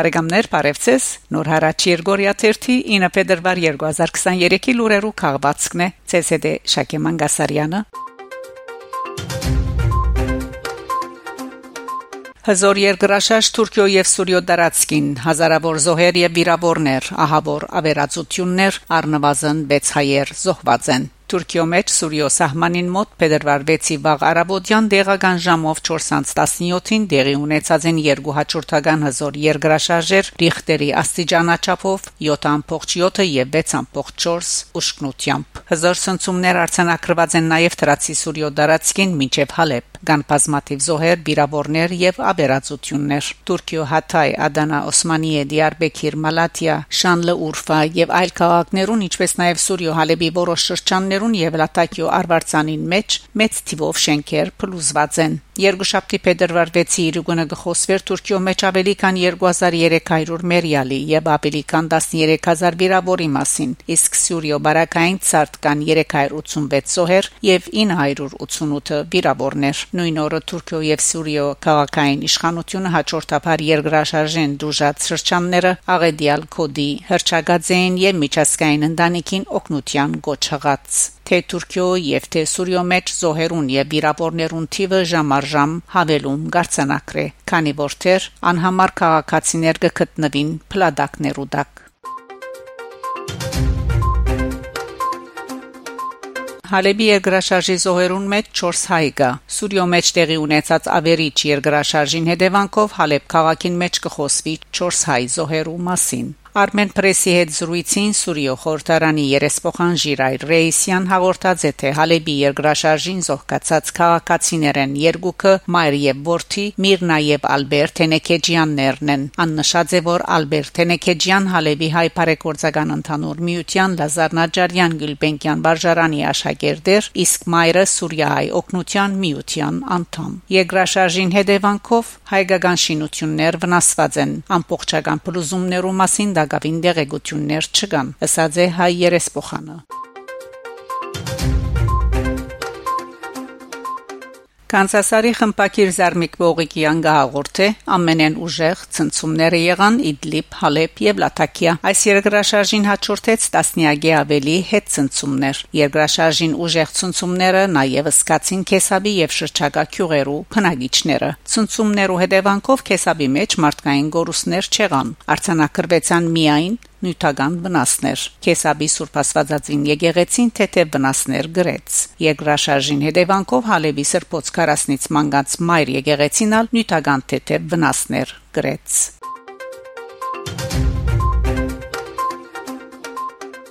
Բարեկամներ, բարևձեզ։ Նոր հարաճ Երգորիա 9 փետրվար 2023-ի լուրերու քաղվածքն է ՑՍԴ Շակե Մանգասարյանը։ Հզոր երկրաշարժ Թուրքիո եւ Սուրիո դարածքին հազարավոր զոհեր եւ վիրավորներ, ահավոր ավերածություններ, առնվազն 6 հայեր զոհված են։ Թուրքիո մեջ Սուրիո սահմանին մոտ փետրվար 6-ի վաղ արաբոդյան դեղական ժամով 4:17-ին դեղի ունեցած են երկու հաջորդական հզոր երկրաշարժեր Ռիխտերի աստիճանաչափով 7.7 եւ 6.4 ուշքնությամբ։ Հզոր ցնցումներ արձանագրված են նաեւ Թրացի Սուրիո դարածքին մինչեւ Հալեբ կան բազմաթիվ զոհեր, բիրավորներ եւ աբերացություններ։ Թուրքիո Հաթայ, Ադանա, Օսմանիե, Դիարբեկիր, Մալատիա, Շանլը, Ուրֆա եւ այլ քաղաքներուն, ինչպես նաեւ Սուրիո Հալեբի որոշ շրջաններուն եւ Լատակիո Արվարձանին մեջ մեծ թիվով շենքեր փլուզված են։ Երկուշաբթի փետրվար 6-ի իրուգունը գխոսվեր Թուրքիո մեջ ավելի քան 2300 մերյալի եւ ավելի քան 13000 վիրավորի մասին, իսկ Սուրիո բարակային ցարտ կան 386 զոհեր եւ 988 վիրավորներ։ Նույն օրը Թուրքիո եւ Սուրիո քաղաքային իշխանությունը հաջորդաբար երկրաշարժեն դուժած սրճանները աղեդիալ կոդի հրճագածային եւ միջազգային ընտանիքին օգնության գոչղած թե Թուրքիո եւ թե Սուրիո մեջ զոհերուն եւ վիրավորներուն թիվը ժամարժամ հավելում գարցանակրե քանի որ թեր անհամար քաղաքացիներ կգտնվին փլադակներու դակ Հալեբի երկրաշարժի զոհերուն մեջ 4 հայ կա։ Սուրիո մեջ տեղի ունեցած ավերիչ երկրաշարժին հետևանքով Հալեբ քաղաքին մեջ կխոսվի 4 հայ զոհերու մասին։ Armen Press-ի հետ զրույցին Սուրիո խորհրդարանի երեսփոխան Ժիրայր Ռեյսյան հաղորդած է թե Հալեբի երկրաշարժին զոհկացած քաղաքացիներեն երկուքը Մայր եւ Բորթի Միրնա եւ Ալբերտ Թենեկեջյաններն են աննշած է որ Ալբերտ Թենեկեջյան Հալեբի հայ բարեգործական ընդհանուր միության Լազար Նաջարյան Գյուլբենկյան վարժարանի աշակերտեր իսկ Մայրը Սուրիայի օկնության միության անդամ Երկրաշարժին հետևանքով հայկական շինություններ վնասված են ամբողջական փլուզումներու մասին դակավին դեղեցություններ չկան, ըսած է հայ երեսփոխանը։ Կանսասարի խմպակիր Զարմիկ Բողիկյան գահորթե ամենեն ուժեղ ցնցումները եղան Իդլիբ, Հալեբ եւ Լատակիա։ Այս երկրաշարժին հաջորդեց տասնյակի ավելի հետ ցնցումներ։ Երկրաշարժին ուժեղ ցնցումները նաեւ սկացին Քեսաբի եւ շրջակա քյուղերու փնագիչները։ Ցնցումներու հետևանքով Քեսաբի մեջ մարդկային գորուսներ չեղան։ Արցանակրվեցան միայն նյութական վնասներ։ Քեսաբի Սուրբ Աստվածածին եկեղեցին թեթև վնասներ գրեց։ Երկրաշարժին հետևանքով Հալեվի սրբոց 40-ից մանգած մայր եկեղեցինալ նյութական թեթև վնասներ գրեց։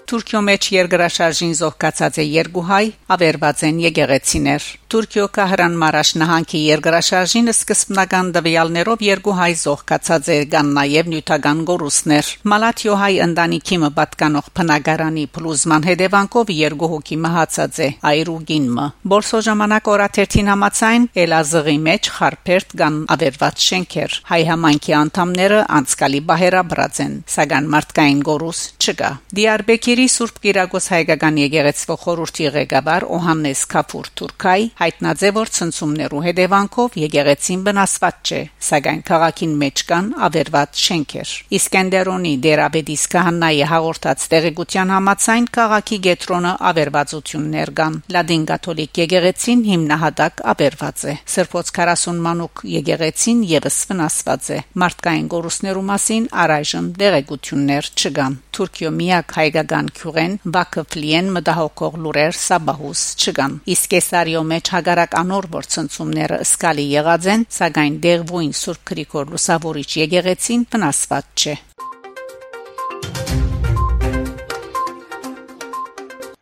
Թուրքիո մեջ երկրաշարժին զոհկացած է երկու հայ, ավերված են եկեղեցիներ։ Թուրքիո Կահրան Մարաշ նահանգի երկրաշարժին սկզբնական դվյալներով երկու հայ զոհկացած է կան նաև նյութական գորուսներ։ Մալաթիո հայ ընտանիքի մը պատկանող փնագարանի փլուզման հետևանքով երկու հոգի մահացած է այրուգինը։ Բոլսո ժամանակ օրաթերթին համացայն Էլազղի մեջ խարփերտ կան ավերված շենքեր։ Հայ համայնքի անդամները անցկալի բահերաբրած են, սակայն մարդկային գորուս չկա։ Դիարբեկիր Գերի Սուրբ Կիրակոս հայկական եկեղեցվո խորհրդի ղեկավար Օհաննես Քաֆուր Թուրքայ հայտնած է որ ցնցումներու հետևանքով եկեղեցին վնասված չէ, սակայն քաղաքին մեջ կան ավերված շենքեր։ Իսկենդերոնի Դերաբեդիս քահանայի հաղորդած տեղեկության համաձայն քաղաքի գետրոնը ավերվածություններ կան։ Լադին կաթոլիկ եկեղեցին հիմնահատակ ավերված է։ Սրբոց 40 մանուկ եկեղեցին եւս վնասված է։ Մարդկային գորուսներու մասին առայժմ տեղեկություններ չկան։ Թուրքիո միակ հայկական քյուրեն Վակֆլիեն մտահոգող լուրեր սաբահուս չկան իսկ Կեսարիո մեջ հագարակ անոր որ ցնցումները սկալի եղած են սակայն դեղվույն Սուրբ Գրիգոր Լուսավորիչ եկեղեցին վնասված չէ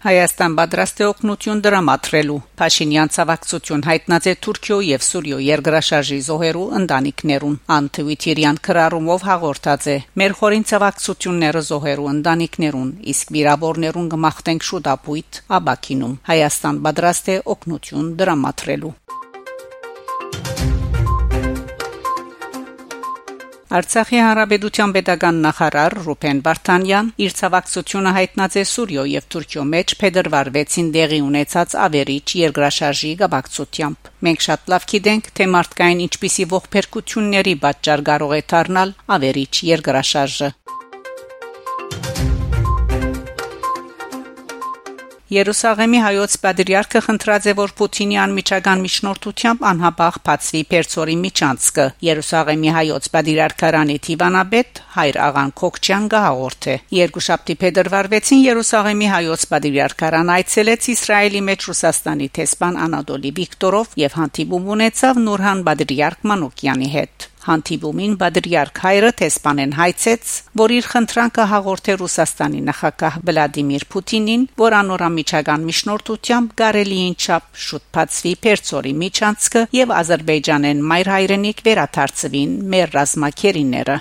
Հայաստան պատրաստ է օգնություն դրամատրելու։ Փաշինյան ցավակցություն հայտնած է Թուրքիո եւ Սուրիո երկրաշարժի զոհերու ընտանիքներուն։ Անթվիթիրյան քրարումով հաղորդած է. Մեր խորին ցավակցությունները զոհերու ընտանիքներուն, իսկ վիրավորներուն կմաղթենք շուտ ապույտ Աբաքինում։ Հայաստան պատրաստ է օգնություն դրամատրելու։ Արցախի հանրապետության pedagogan նախարար Ռուբեն Վարդանյան իր ցավակցությունը հայտնած է Սուրիո եւ Թուրքիո մեջ փետրվար 6-ին դեղի ունեցած ավերիչ երկրաշարժի գաբակցությամբ։ Մենք շատ լավ գիտենք, թե մարդկային ինչպիսի ողբերգությունների պատճառ կարող է դառնալ ավերիչ երկրաշարժը։ Երուսաղեմի հայոց պատրիարքը խնդրած է որ Պուտինի անմիջական միջնորդությամբ անհապաղ բացվի Պերցորի միջանցքը Երուսաղեմի հայոց պատրիարքարանի Տիվանաբեդ հայր աղան Քոկչյան գահորթե երկուշաբթի փետրվար 6-ին Երուսաղեմի հայոց պատրիարքարան այցելեց Իսրայելի մեջ Ռուսաստանի տեսփան Անադոլի Վիկտորով եւ հանդիպում ունեցավ Նուրհան Բադրիարք Մանուկյանի հետ Հանդիպումին Բադրիարք հայրը տեսփանեն հայցեց, որ իր խնդրանքը հաղորդե Ռուսաստանի նախագահ Վլադիմիր Պուտինին, որ անորամիջական միջնորդությամբ գարելիին չափ շուտ բացվի Պերցորի միջանցքը եւ Ադրբեջանեն մայր հայրենիք վերաթարցվին մեր ռազմակերիները։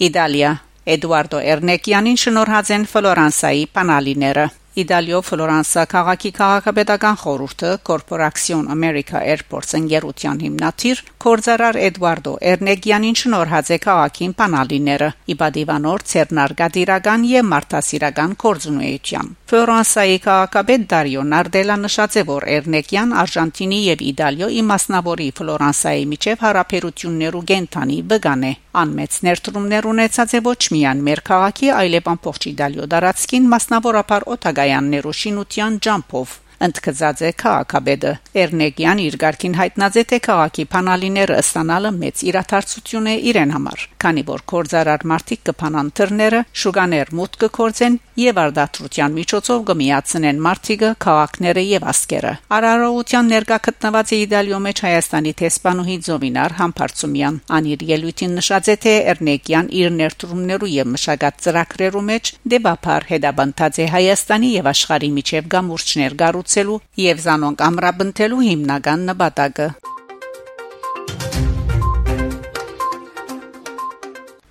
Իտալիա Էդուարդո Էրնեկյանին շնորհած են Ֆլորանսայի պանալիները Իտալիո Ֆլորանսա քաղաքի քաղաքապետական խորհուրդը Corporación America Airports ընկերության հիմնադիր Կորզարար Էդվարդո Էրնեգյանին շնորհած է քաղաքին պանալիները Իբադիվանոր Ցերնարգադիրական եւ Մարտասիրական կորձունեության Ֆլորանսայի քաղաքապետ Դարիո Նարդելա նշած է որ Էրնեգյան Արժանտինի եւ Իտալիո իմասնավորի Ֆլորանսայի միջև հարաբերություններու գենթանի բգան է անմեծ ներդրումներ ունեցած է ոչ միայն մեր քաղաքի այլև ամբողջ Իտալիո դարածքին մասնավորապես օտագայ կայաններու շինության ջամփով ընդգծած է քաղաքաբեդը Էրնեգյան իր ղարքին հայտնած է թե քաղաքի փանալիները ստանալը մեծ իրաթարցություն է իրեն համար քանի որ կորզարար մարտիկ կփանան թռները շուգաներ մուտք կորձեն եւ արդատրության միջոցով կմիացնեն մարտիկը քաղաքները եւ ասկերը արարողության ներկա գտնված է Իտալիո մեջ Հայաստանի տեսփանուհի Զովինար Համբարձումյան անիր ելույթին նշած է թե Էրնեգյան իր ներդրումներու եւ մշակած ծրագրերու մեջ դեպապար հետաբանտած է Հայաստանի եւ աշխարհի միջև գամուրջներ գառու ստեղծելու եւ զանոնք ամրապնդելու հիմնական նպատակը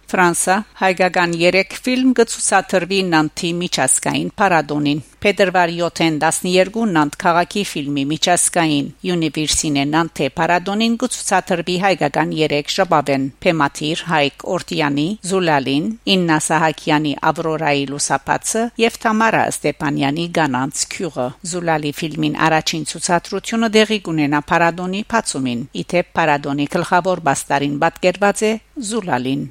Ֆրանսա հայկական 3 ֆիլմ գծուսաթրվի Նանտի միջազգային փառատոնին Փետրվարի 7-ին 12 Նանտ քաղաքի ֆիլմի միջազգային Universine Nante փառատոնին գծուսաթրվի հայկական 3 շաբաբեն Փեմաթիր Հայկ Օրտյանի Զուլալին Իննա Սահակյանի Ավրորայի լուսապացը եւ Թամարա Ստեփանյանի Գանանց քյուղը Զուլալի ֆիլմին առաջին ցուցադրությունը դեղի կունենա փառատոնի բացումին իթե փառատոնի գլխավոր բաստարին պատկերված է Զուլալին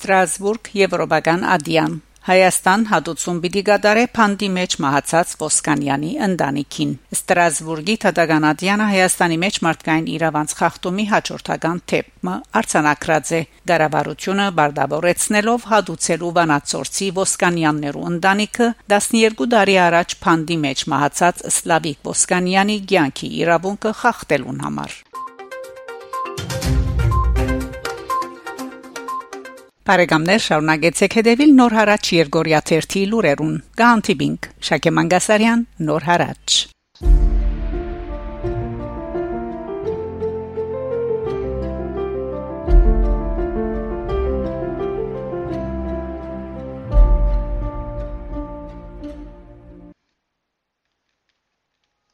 Ստրասբուրգ Եվրոպական ադիան Հայաստան հատուցում պիտի գդարե փանդի մեջ մահացած Ոսկանյանի ընտանիքին Ստրասբուրգի Թադագանադյանը Հայաստանի մեջ մարդկային իրավանց խախտումի հաջորդական թեփը արցանակրած է Գարավարությունը բարդավորեցնելով հատուցելու վանացորցի Ոսկանյաններու ընտանիքը 12 տարի առաջ փանդի մեջ մահացած Սլավիկ Ոսկանյանի ցանկի իրավունքը խախտելուն համար Բարեկամներ շարունակեցեք հետևել Նոր հարաճ Երգորիա 1-ի լուրերուն։ Գանտիբինգ Շակե Մանգասարյան Նոր հարաճ